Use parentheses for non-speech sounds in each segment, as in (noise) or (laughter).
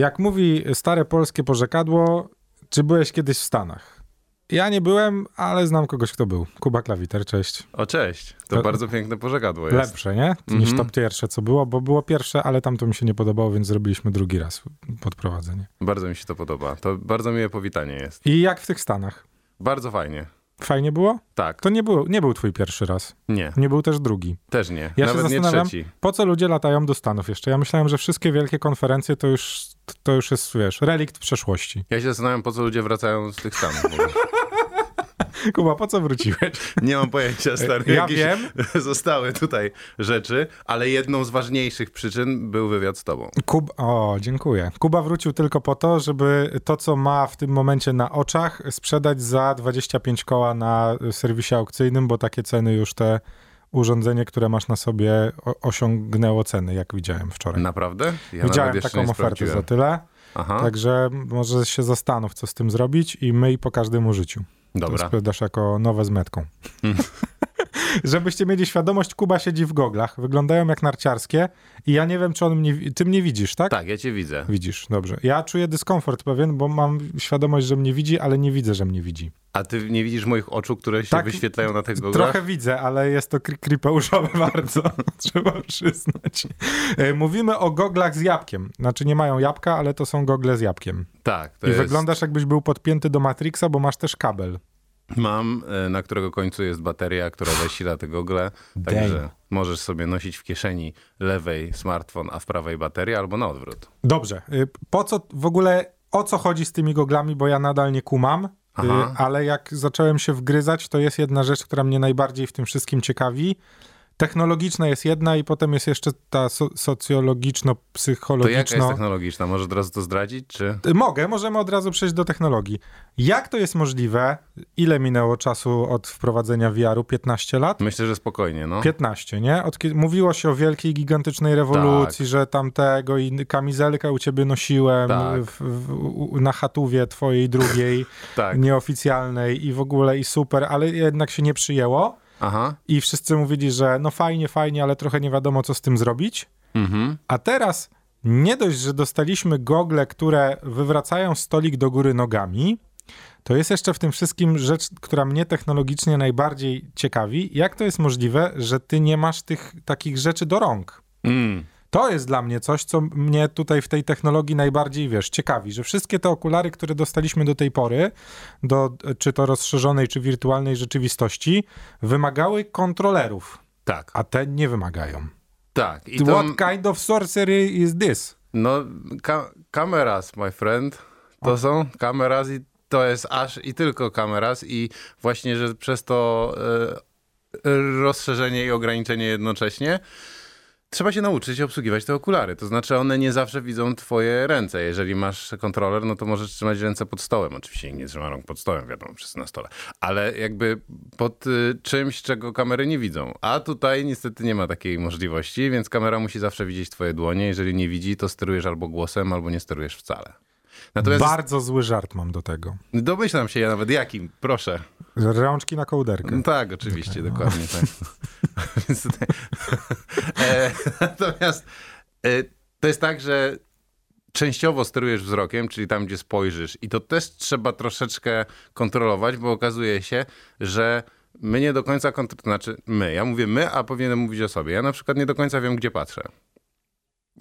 Jak mówi stare polskie porzekadło, czy byłeś kiedyś w Stanach? Ja nie byłem, ale znam kogoś, kto był. Kuba Klawiter, cześć. O, cześć. To, To- bardzo piękne pożegadło jest. Lepsze, nie? Niż Mhm. to pierwsze, co było, bo było pierwsze, ale tam to mi się nie podobało, więc zrobiliśmy drugi raz podprowadzenie. Bardzo mi się to podoba. To bardzo miłe powitanie jest. I jak w tych Stanach? Bardzo fajnie. Fajnie było? Tak. To nie, było, nie był twój pierwszy raz. Nie, Nie był też drugi. też nie. Ja się Nawet nie zastanawiam, trzeci. Po co ludzie latają do Stanów jeszcze? Ja myślałem, że wszystkie wielkie konferencje to już, to już jest, wiesz, relikt przeszłości. Ja się zastanawiam, po co ludzie wracają z tych Stanów. (laughs) Kuba, po co wróciłeś? Nie mam pojęcia, stary. Ja Jakieś wiem. (laughs) Zostały tutaj rzeczy, ale jedną z ważniejszych przyczyn był wywiad z tobą. Kub... O, dziękuję. Kuba wrócił tylko po to, żeby to, co ma w tym momencie na oczach, sprzedać za 25 koła na serwisie aukcyjnym, bo takie ceny już te urządzenie, które masz na sobie, osiągnęło ceny, jak widziałem wczoraj. Naprawdę? Ja widziałem taką ofertę za tyle, Aha, także może się zastanów, co z tym zrobić i myj po każdym użyciu. To dobra. sprzedasz jako nowe z metką. (laughs) Żebyście mieli świadomość, Kuba siedzi w goglach, wyglądają jak narciarskie i ja nie wiem, czy on mnie, ty mnie widzisz, tak? Tak, ja cię widzę. Widzisz, dobrze. Ja czuję dyskomfort pewien, bo mam świadomość, że mnie widzi, ale nie widzę, że mnie widzi. A ty nie widzisz moich oczu, które się Tak, wyświetlają na tych goglach? Trochę widzę, ale jest to kri- creepeuszowe (laughs) bardzo, (laughs) trzeba przyznać. E, Mówimy o goglach z jabłkiem. Znaczy nie mają jabłka, ale to są gogle z jabłkiem. Tak, to I jest... wyglądasz jakbyś był podpięty do Matrixa, bo masz też kabel. Mam, e, na którego końcu jest bateria, która zasila te gogle, także Damn. możesz sobie nosić w kieszeni lewej smartfon, a w prawej baterię, albo na odwrót. Dobrze. y, Po co w ogóle, o co chodzi z tymi goglami, bo ja nadal nie kumam, y, Aha. ale jak zacząłem się wgryzać, to jest jedna rzecz, która mnie najbardziej w tym wszystkim ciekawi. Technologiczna jest jedna i potem jest jeszcze ta so- To jaka jest technologiczna? Może od razu to zdradzić, czy... Y, Mogę, możemy od razu przejść do technologii. Jak to jest możliwe? Ile minęło czasu od wprowadzenia VR-u? 15 lat? Myślę, że spokojnie, no. 15, nie? Od kiedy, mówiło się o wielkiej, gigantycznej rewolucji, że tamtego i kamizelkę u ciebie nosiłem Tak. w, w, na chatówie twojej drugiej, (laughs) Tak. nieoficjalnej i w ogóle i super, ale jednak się nie przyjęło Aha. i wszyscy mówili, że no fajnie, fajnie, ale trochę nie wiadomo, co z tym zrobić. Mhm. A teraz nie dość, że dostaliśmy gogle, które wywracają stolik do góry nogami, to jest jeszcze w tym wszystkim rzecz, która mnie technologicznie najbardziej ciekawi. Jak to jest możliwe, że ty nie masz tych takich rzeczy do rąk? Mm. To jest dla mnie coś, co mnie tutaj w tej technologii najbardziej, wiesz, ciekawi, że wszystkie te okulary, które dostaliśmy do tej pory, do czy to rozszerzonej, czy wirtualnej rzeczywistości, wymagały kontrolerów, Tak, a te nie wymagają. tak. I to, What kind of sorcery is this? no, ka- kameras, my friend, to są kameras i to jest aż i tylko kameras i właśnie, że przez to e, rozszerzenie i ograniczenie jednocześnie trzeba się nauczyć obsługiwać te okulary. To znaczy one nie zawsze widzą twoje ręce. Jeżeli masz kontroler, no to możesz trzymać ręce pod stołem. Oczywiście nie trzyma rąk pod stołem, wiadomo, wszyscy na stole. Ale jakby pod y, czymś, czego kamery nie widzą. A tutaj niestety nie ma takiej możliwości, więc kamera musi zawsze widzieć twoje dłonie. Jeżeli nie widzi, to sterujesz albo głosem, albo nie sterujesz wcale. Natomiast Bardzo zły żart mam do tego. domyślam się ja nawet jakim, proszę. Rączki na kołderkę. No tak, oczywiście, dokładnie tak. (laughs) (laughs) E, natomiast e, to jest tak, że częściowo sterujesz wzrokiem, czyli tam, gdzie spojrzysz i to też trzeba troszeczkę kontrolować, bo okazuje się, że my nie do końca kontrolujemy, znaczy my, ja mówię my, a powinienem mówić o sobie. Ja na przykład nie do końca wiem, gdzie patrzę.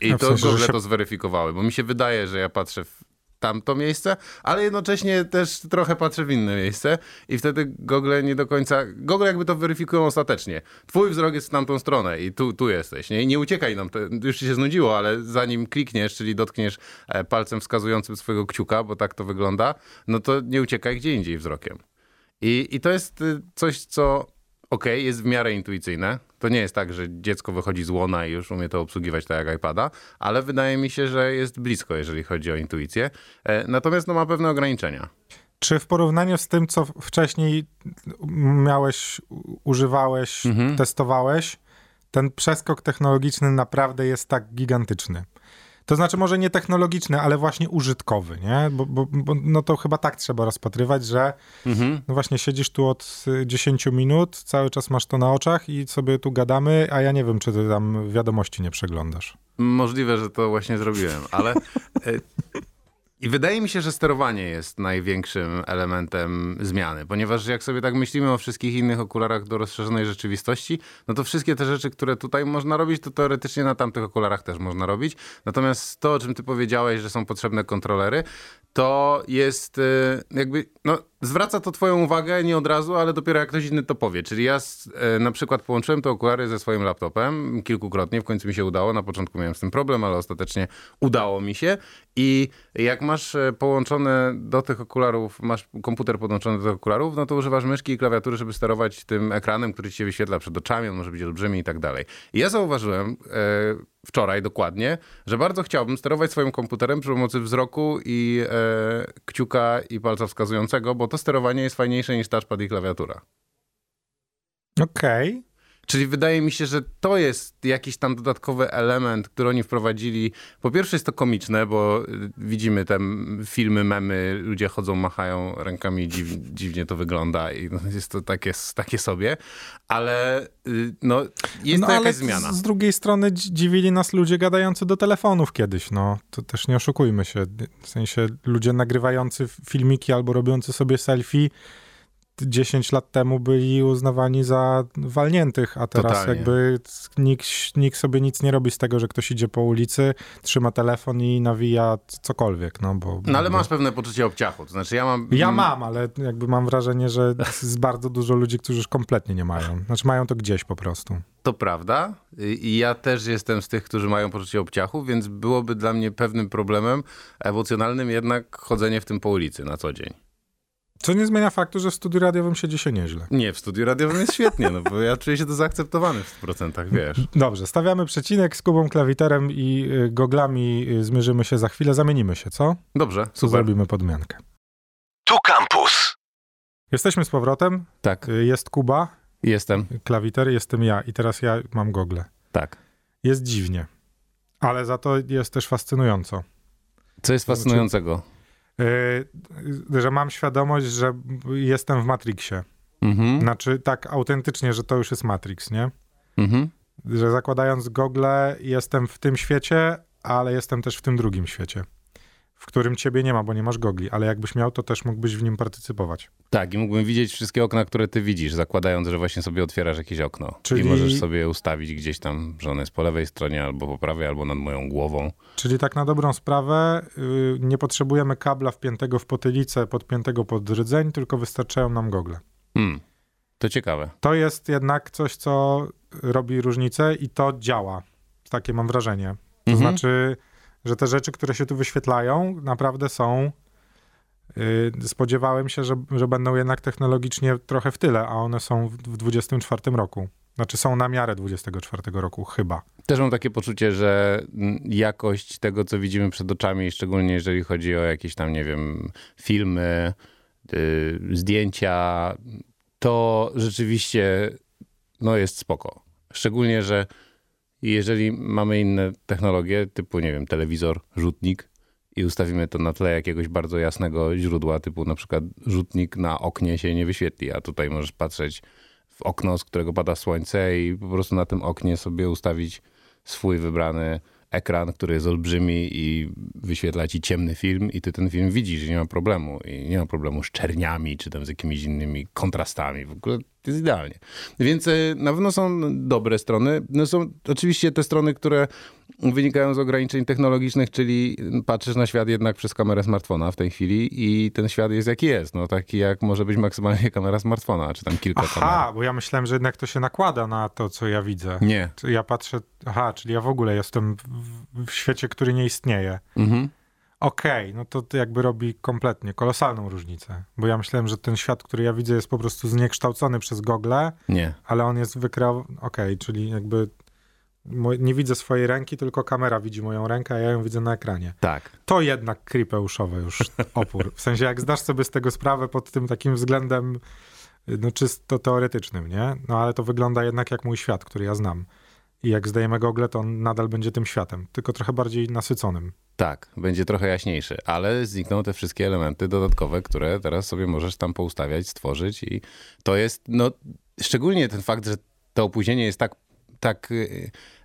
I w to sensie, że Google się- to zweryfikowały, bo mi się wydaje, że ja patrzę w tamto miejsce, ale jednocześnie też trochę patrzę w inne miejsce i wtedy Google nie do końca, Google jakby to weryfikują ostatecznie. Twój wzrok jest w tamtą stronę i tu, tu jesteś, nie? I nie uciekaj nam, to już ci się znudziło, ale zanim klikniesz, czyli dotkniesz e, palcem wskazującym swojego kciuka, bo tak to wygląda, no to nie uciekaj gdzie indziej wzrokiem. I, i to jest y, coś, co okej, jest w miarę intuicyjne. To nie jest tak, że dziecko wychodzi z łona i już umie to obsługiwać tak jak iPada, ale wydaje mi się, że jest blisko, jeżeli chodzi o intuicję. E, Natomiast no, ma pewne ograniczenia. Czy w porównaniu z tym, co wcześniej miałeś, używałeś, Mhm. testowałeś, ten przeskok technologiczny naprawdę jest tak gigantyczny? To znaczy może nie technologiczny, ale właśnie użytkowy, nie? Bo, bo, bo no to chyba tak trzeba rozpatrywać, że Mhm. no właśnie siedzisz tu od y, 10 minut, cały czas masz to na oczach i sobie tu gadamy, a ja nie wiem, czy ty tam wiadomości nie przeglądasz. Możliwe, że to właśnie zrobiłem, ale e, (laughs) I wydaje mi się, że sterowanie jest największym elementem zmiany, ponieważ jak sobie tak myślimy o wszystkich innych okularach do rozszerzonej rzeczywistości, no to wszystkie te rzeczy, które tutaj można robić, to teoretycznie na tamtych okularach też można robić. Natomiast to, o czym ty powiedziałeś, że są potrzebne kontrolery, to jest y, jakby, no zwraca to twoją uwagę nie od razu, ale dopiero jak ktoś inny to powie. Czyli ja y, na przykład połączyłem te okulary ze swoim laptopem kilkukrotnie, w końcu mi się udało, na początku miałem z tym problem, ale ostatecznie udało mi się i jak masz y, połączone do tych okularów, masz komputer podłączony do tych okularów, no to używasz myszki i klawiatury, żeby sterować tym ekranem, który ci się wyświetla przed oczami, on może być olbrzymi i tak dalej. I ja zauważyłem, wczoraj dokładnie, że bardzo chciałbym sterować swoim komputerem przy pomocy wzroku i e, kciuka i palca wskazującego, bo to sterowanie jest fajniejsze niż touchpad i klawiatura. Okej. Okay. Czyli wydaje mi się, że to jest jakiś tam dodatkowy element, który oni wprowadzili. Po pierwsze jest to komiczne, bo y, widzimy te filmy, memy, ludzie chodzą, machają rękami, dziw, dziwnie to wygląda i no, jest to takie, takie sobie, ale y, no, jest no, to jakaś zmiana. Z drugiej strony dziwili nas ludzie gadający do telefonów kiedyś, no to też nie oszukujmy się. W sensie ludzie nagrywający filmiki albo robiący sobie selfie 10 lat temu byli uznawani za walniętych, a teraz Totalnie. jakby nikt, nikt sobie nic nie robi z tego, że ktoś idzie po ulicy, trzyma telefon i nawija cokolwiek, no bo... No ale bo... masz pewne poczucie obciachu, to znaczy ja mam... Ja mam, ale jakby mam wrażenie, że (laughs) jest bardzo dużo ludzi, którzy już kompletnie nie mają. Znaczy mają to gdzieś po prostu. To prawda i ja też jestem z tych, którzy mają poczucie obciachu, więc byłoby dla mnie pewnym problemem emocjonalnym jednak chodzenie w tym po ulicy na co dzień. Co nie zmienia faktu, że w studiu radiowym siedzi się nieźle. Nie, w studiu radiowym jest świetnie, no bo ja czuję się to zaakceptowany w 100%, wiesz. Dobrze, stawiamy przecinek z Kubą Klawiterem i y, goglami y, zmierzymy się za chwilę, zamienimy się, co? Dobrze, super. zrobimy podmiankę. Tu kampus. Jesteśmy z powrotem. Tak. Y, jest Kuba. Jestem. Klawiter, jestem ja i teraz ja mam gogle. Tak. Jest dziwnie, ale za to jest też fascynująco. Co jest fascynującego? Yy, że mam świadomość, że jestem w Matrixie. Mhm. Znaczy tak autentycznie, że to już jest Matrix, nie? Mhm. Że zakładając gogle jestem w tym świecie, ale jestem też w tym drugim świecie w którym ciebie nie ma, bo nie masz gogli, ale jakbyś miał, to też mógłbyś w nim partycypować. Tak, i mógłbym widzieć wszystkie okna, które ty widzisz, zakładając, że właśnie sobie otwierasz jakieś okno. Czyli... I możesz sobie ustawić gdzieś tam, że ono jest po lewej stronie, albo po prawej, albo nad moją głową. Czyli tak na dobrą sprawę yy, nie potrzebujemy kabla wpiętego w potylicę, podpiętego pod rdzeń, tylko wystarczają nam gogle. Hmm. To ciekawe. To jest jednak coś, co robi różnicę i to działa. Takie mam wrażenie. To mhm. znaczy że te rzeczy, które się tu wyświetlają, naprawdę są. Yy, spodziewałem się, że, że będą jednak technologicznie trochę w tyle, a one są w 2024 roku. Znaczy są na miarę 24 roku, chyba. Też mam takie poczucie, że jakość tego, co widzimy przed oczami, szczególnie jeżeli chodzi o jakieś tam, nie wiem, filmy, yy, zdjęcia, to rzeczywiście no, jest spoko. Szczególnie, że i jeżeli mamy inne technologie, typu, nie wiem, telewizor, rzutnik, i ustawimy to na tle jakiegoś bardzo jasnego źródła, typu na przykład rzutnik na oknie się nie wyświetli, a tutaj możesz patrzeć w okno, z którego pada słońce i po prostu na tym oknie sobie ustawić swój wybrany ekran, który jest olbrzymi i wyświetla ci ciemny film i ty ten film widzisz i nie ma problemu. I nie ma problemu z czerniami, czy tam z jakimiś innymi kontrastami. W ogóle jest idealnie. Więc e, na pewno są dobre strony. No są oczywiście te strony, które wynikają z ograniczeń technologicznych, czyli patrzysz na świat jednak przez kamerę smartfona w tej chwili i ten świat jest jaki jest. No taki jak może być maksymalnie kamera smartfona, czy tam kilka Aha, kamer. Aha, bo ja myślałem, że jednak to się nakłada na to, co ja widzę. Nie. Ja patrzę, aha, czyli ja w ogóle jestem w, w świecie, który nie istnieje. Mhm. Okej, okay, no to, to jakby robi kompletnie kolosalną różnicę. Bo ja myślałem, że ten świat, który ja widzę, jest po prostu zniekształcony przez Google. Nie. Ale on jest wykreowany. Okej, okay, czyli jakby nie widzę swojej ręki, tylko kamera widzi moją rękę, a ja ją widzę na ekranie. Tak. To jednak creepeuszowe już (laughs) opór. W sensie, jak zdasz sobie z tego sprawę pod tym takim względem no czysto teoretycznym, nie? No ale to wygląda jednak jak mój świat, który ja znam. I jak zdajemy gogle, to on nadal będzie tym światem, tylko trochę bardziej nasyconym. Tak, będzie trochę jaśniejszy, ale znikną te wszystkie elementy dodatkowe, które teraz sobie możesz tam poustawiać, stworzyć i to jest, no, szczególnie ten fakt, że to opóźnienie jest tak, tak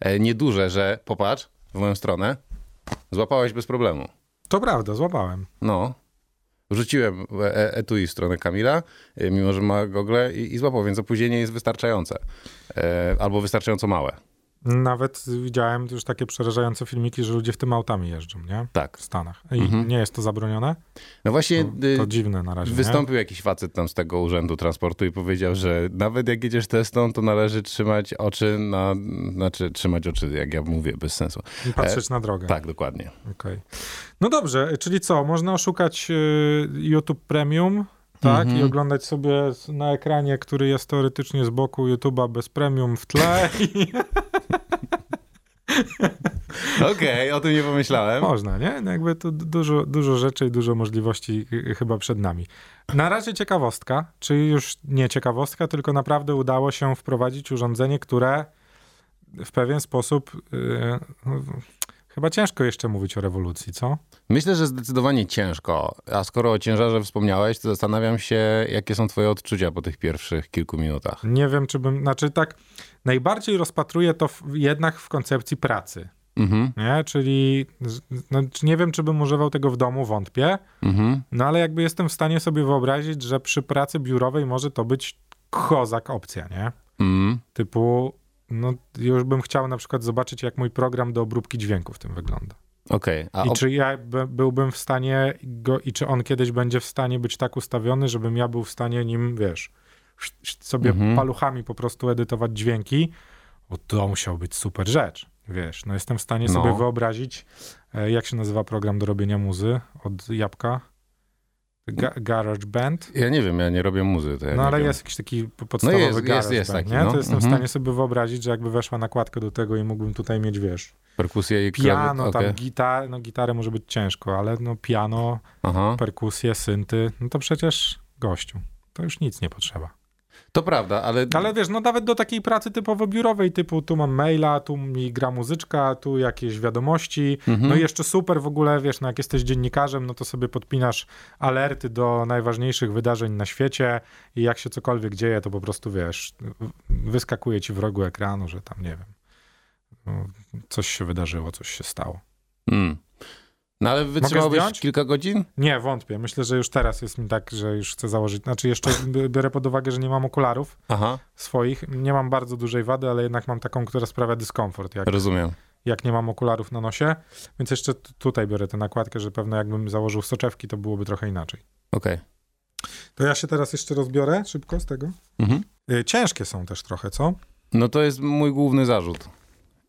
e, nieduże, że popatrz w moją stronę, złapałeś bez problemu. To prawda, złapałem. No. Wrzuciłem e- etui w stronę Kamila, e, mimo że ma gogle i, i złapał, więc opóźnienie jest wystarczające. E, albo wystarczająco małe. Nawet widziałem już takie przerażające filmiki, że ludzie w tym autami jeżdżą, nie? Tak. W Stanach. I Mhm. nie jest to zabronione? No właśnie To, y, to dziwne na razie, nie? wystąpił jakiś facet tam z tego urzędu transportu i powiedział, że nawet jak jedziesz testą, to należy trzymać oczy na... Znaczy trzymać oczy, jak ja mówię, bez sensu. I patrzeć na drogę. Tak, dokładnie. Okej. No dobrze, czyli co? Można oszukać y, YouTube Premium, tak? Mhm. I oglądać sobie na ekranie, który jest teoretycznie z boku YouTube'a bez premium w tle. I Okej, o tym nie pomyślałem. można, nie? No Jakby tu dużo, dużo rzeczy i dużo możliwości y, chyba przed nami. Na razie ciekawostka, czy już nie ciekawostka, tylko naprawdę udało się wprowadzić urządzenie, które w pewien sposób. y, no, chyba ciężko jeszcze mówić o rewolucji, co? Myślę, że zdecydowanie ciężko. A skoro o ciężarze wspomniałeś, to zastanawiam się, jakie są twoje odczucia po tych pierwszych kilku minutach. Nie wiem, czy bym. Znaczy, tak, najbardziej rozpatruję to w, jednak w koncepcji pracy. Mhm, Nie? Czyli no, nie wiem, czy bym używał tego w domu, wątpię. mhm. No ale jakby jestem w stanie sobie wyobrazić, że przy pracy biurowej może to być kozak opcja, nie? Mm. Typu, no już bym chciał na przykład zobaczyć, jak mój program do obróbki dźwięku w tym wygląda. A I czy ja by, byłbym w stanie go, i czy on kiedyś będzie w stanie być tak ustawiony, żebym ja był w stanie nim, wiesz, sobie Mhm. paluchami po prostu edytować dźwięki, bo to musiał być super rzecz, wiesz. No jestem w stanie No. sobie wyobrazić, e, jak się nazywa program do robienia muzy od Jabłka? Ga Garage Band? ja nie wiem, ja nie robię muzy. Ja No ale wiem. jest jakiś taki po- podstawowy jest- jest- Garage jest Band, taki, nie? no. To jestem Mhm. w stanie sobie wyobrazić, że jakby weszła nakładka do tego i mógłbym tutaj mieć, wiesz, Perkusja i piano, klawy- tam gitar, no gitarę może być ciężko, ale no piano, Aha. perkusje, synty, no to przecież gościu, to już nic nie potrzeba. To prawda, ale... Ale wiesz, no nawet do takiej pracy typowo biurowej, typu tu mam maila, tu mi gra muzyczka, tu jakieś wiadomości, Mhm. no i jeszcze super w ogóle, wiesz, no jak jesteś dziennikarzem, no to sobie podpinasz alerty do najważniejszych wydarzeń na świecie i jak się cokolwiek dzieje, to po prostu, wiesz, wyskakuje ci w rogu ekranu, że tam, nie wiem, no, coś się wydarzyło, coś się stało. Mm. No ale wytrzymałbyś kilka godzin? Nie, wątpię. Myślę, że już teraz jest mi tak, że już chcę założyć. Znaczy, jeszcze biorę pod uwagę, że nie mam okularów Aha, swoich. Nie mam bardzo dużej wady, ale jednak mam taką, która sprawia dyskomfort, jak, rozumiem. jak nie mam okularów na nosie. Więc jeszcze tutaj biorę tę nakładkę, że pewno jakbym założył soczewki, to byłoby trochę inaczej. Okej. To ja się teraz jeszcze rozbiorę szybko z tego. Mhm. Y, Ciężkie są też trochę, co? No to jest mój główny zarzut.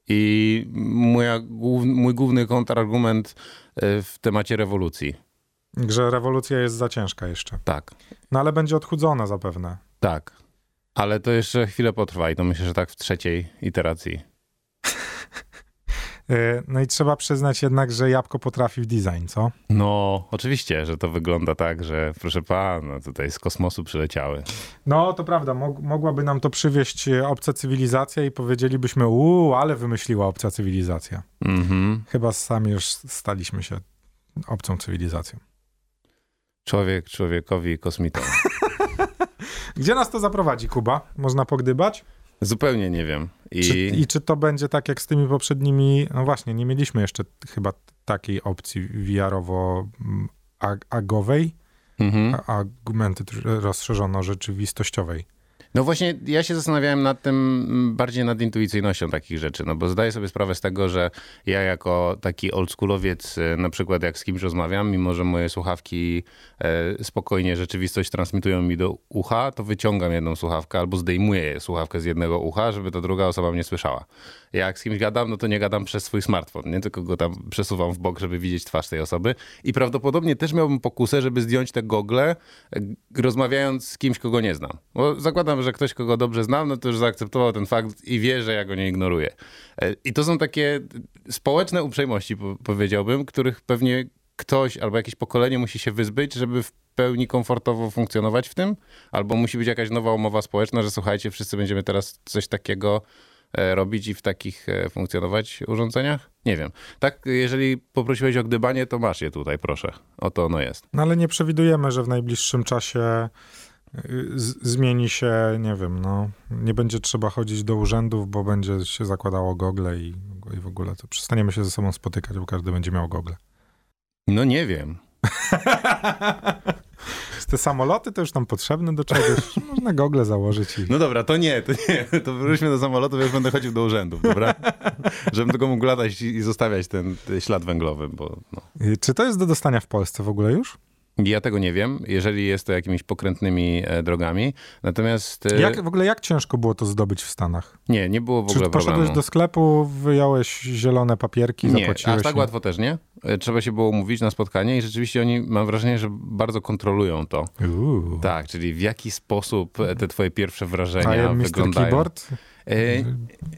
I moja, mój główny kontrargument e, w temacie rewolucji. Że rewolucja jest za ciężka jeszcze. Tak, No ale będzie odchudzona zapewne. tak. Ale to jeszcze chwilę potrwa i to myślę, że tak w trzeciej iteracji. Y, No i trzeba przyznać jednak, że jabłko potrafi w design, co? No, oczywiście, że to wygląda tak, że proszę pana, tutaj z kosmosu przyleciały. No, to prawda. Mog- mogłaby nam to przywieźć e, obca cywilizacja i powiedzielibyśmy, uuu, ale wymyśliła obca cywilizacja. Mhm. Chyba sami już staliśmy się obcą cywilizacją. Człowiek człowiekowi kosmitą. (laughs) Gdzie nas to zaprowadzi, Kuba? Można pogdybać? Zupełnie nie wiem. I, Czy, I czy to będzie tak jak z tymi poprzednimi? No właśnie, nie mieliśmy jeszcze chyba takiej opcji VR-owo-agowej, mhm. augmented rozszerzono-rzeczywistościowej. No właśnie, ja się zastanawiałem nad tym, mm, bardziej nad intuicyjnością takich rzeczy, no bo zdaję sobie sprawę z tego, że ja jako taki oldschoolowiec, e, na przykład jak z kimś rozmawiam, mimo że moje słuchawki e, spokojnie rzeczywistość transmitują mi do ucha, to wyciągam jedną słuchawkę albo zdejmuję słuchawkę z jednego ucha, żeby ta druga osoba mnie słyszała. Jak z kimś gadam, no to nie gadam przez swój smartfon, nie tylko go tam przesuwam w bok, żeby widzieć twarz tej osoby i prawdopodobnie też miałbym pokusę, żeby zdjąć te gogle, e, rozmawiając z kimś, kogo nie znam. Bo zakładam, że ktoś, kogo dobrze znam, no to już zaakceptował ten fakt i wie, że ja go nie ignoruję. E, I to są takie społeczne uprzejmości, po- powiedziałbym, których pewnie ktoś albo jakieś pokolenie musi się wyzbyć, żeby w pełni komfortowo funkcjonować w tym, albo musi być jakaś nowa umowa społeczna, że słuchajcie, wszyscy będziemy teraz coś takiego e, robić i w takich e, funkcjonować urządzeniach? Nie wiem. Tak, jeżeli poprosiłeś o gdybanie, to masz je tutaj, proszę. Oto ono jest. No ale nie przewidujemy, że w najbliższym czasie z- zmieni się, nie wiem, no, nie będzie trzeba chodzić do urzędów, bo będzie się zakładało gogle i, i w ogóle to przestaniemy się ze sobą spotykać, bo każdy będzie miał gogle. No nie wiem. (laughs) Te samoloty to już tam potrzebne do czegoś. (laughs) Można gogle założyć i... No dobra, to nie, to nie. To wróćmy do samolotu, ja już będę chodził do urzędów, dobra? (laughs) Żebym tylko mógł latać i zostawiać ten, ten ślad węglowy, bo no. I Czy to jest do dostania w Polsce w ogóle już? Ja tego nie wiem, jeżeli jest to jakimiś pokrętnymi e, drogami. Natomiast e, Jak, w ogóle jak ciężko było to zdobyć w Stanach? nie, nie było w Czy ogóle poszedłeś problemu. do sklepu, wyjąłeś zielone papierki, Nie, zapłaciłeś? aż tak i- łatwo też nie. E, Trzeba się było umówić na spotkanie i rzeczywiście oni, mam wrażenie, że bardzo kontrolują to. Uuu. Tak, czyli w jaki sposób te twoje pierwsze wrażenia am Mr. wyglądają. Keyboard? E,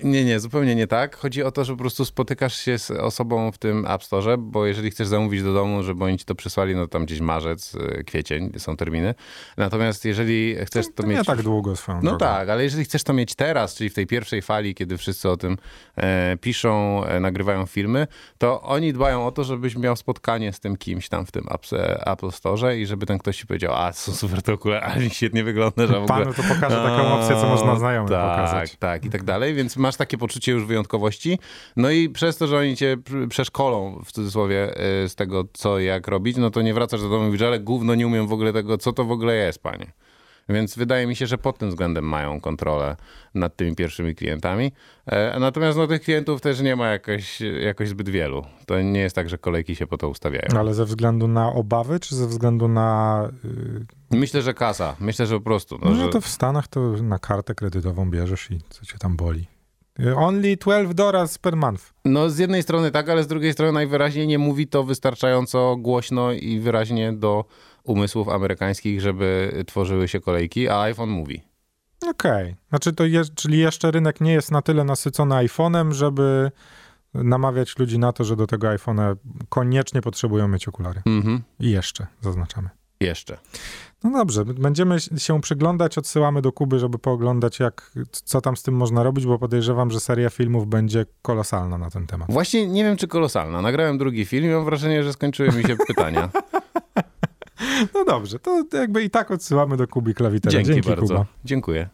nie, nie, zupełnie nie tak. Chodzi o to, że po prostu spotykasz się z osobą w tym App Store, bo jeżeli chcesz zamówić do domu, żeby oni ci to przysłali, no tam gdzieś marzec, e, kwiecień są terminy. Natomiast jeżeli chcesz to, To mieć... nie tak długo swoją No drogą. tak, ale jeżeli chcesz to mieć teraz, czyli w tej pierwszej fali, kiedy wszyscy o tym e, piszą, e, nagrywają filmy, to oni dbają o to, żebyś miał spotkanie z tym kimś tam w tym App, Apple Store i żeby ten ktoś ci powiedział, a są super to okulary, (laughs) ale świetnie wygląda, że w ogóle... Panu to pokaże taką opcję, co można znajomym tak, pokazać. Tak, i tak dalej, więc masz takie poczucie już wyjątkowości. No i przez to, że oni cię pr- przeszkolą, w cudzysłowie, e, z tego, co jak robić, no to nie wracasz do domu i mówisz, ale gówno nie umiem w ogóle tego, co to w ogóle jest, panie. Więc wydaje mi się, że pod tym względem mają kontrolę nad tymi pierwszymi klientami. E, Natomiast no, tych klientów też nie ma jakoś, jakoś zbyt wielu. To nie jest tak, że kolejki się po to ustawiają. Ale ze względu na obawy, czy ze względu na... Yy, Myślę, że kasa. Myślę, że po prostu. No, no, że... to w Stanach to na kartę kredytową bierzesz i co cię tam boli. Yy, Only 12 dollars per month. No z jednej strony tak, ale z drugiej strony najwyraźniej nie mówi to wystarczająco głośno i wyraźnie do umysłów amerykańskich, żeby tworzyły się kolejki, a iPhone mówi. Okej. Znaczy to jest, czyli jeszcze rynek nie jest na tyle nasycony iPhone'em, żeby namawiać ludzi na to, że do tego iPhone'a koniecznie potrzebują mieć okulary. Mhm. I jeszcze, zaznaczamy. Jeszcze. No dobrze, będziemy się przyglądać, odsyłamy do Kuby, żeby pooglądać, jak, co tam z tym można robić, bo podejrzewam, że seria filmów będzie kolosalna na ten temat. Właśnie nie wiem, czy kolosalna. Nagrałem drugi film i mam wrażenie, że skończyły mi się (laughs) pytania. No dobrze, to jakby i tak odsyłamy do Kuby Klawitera. Dzięki, Dzięki bardzo. Kuba. Dziękuję.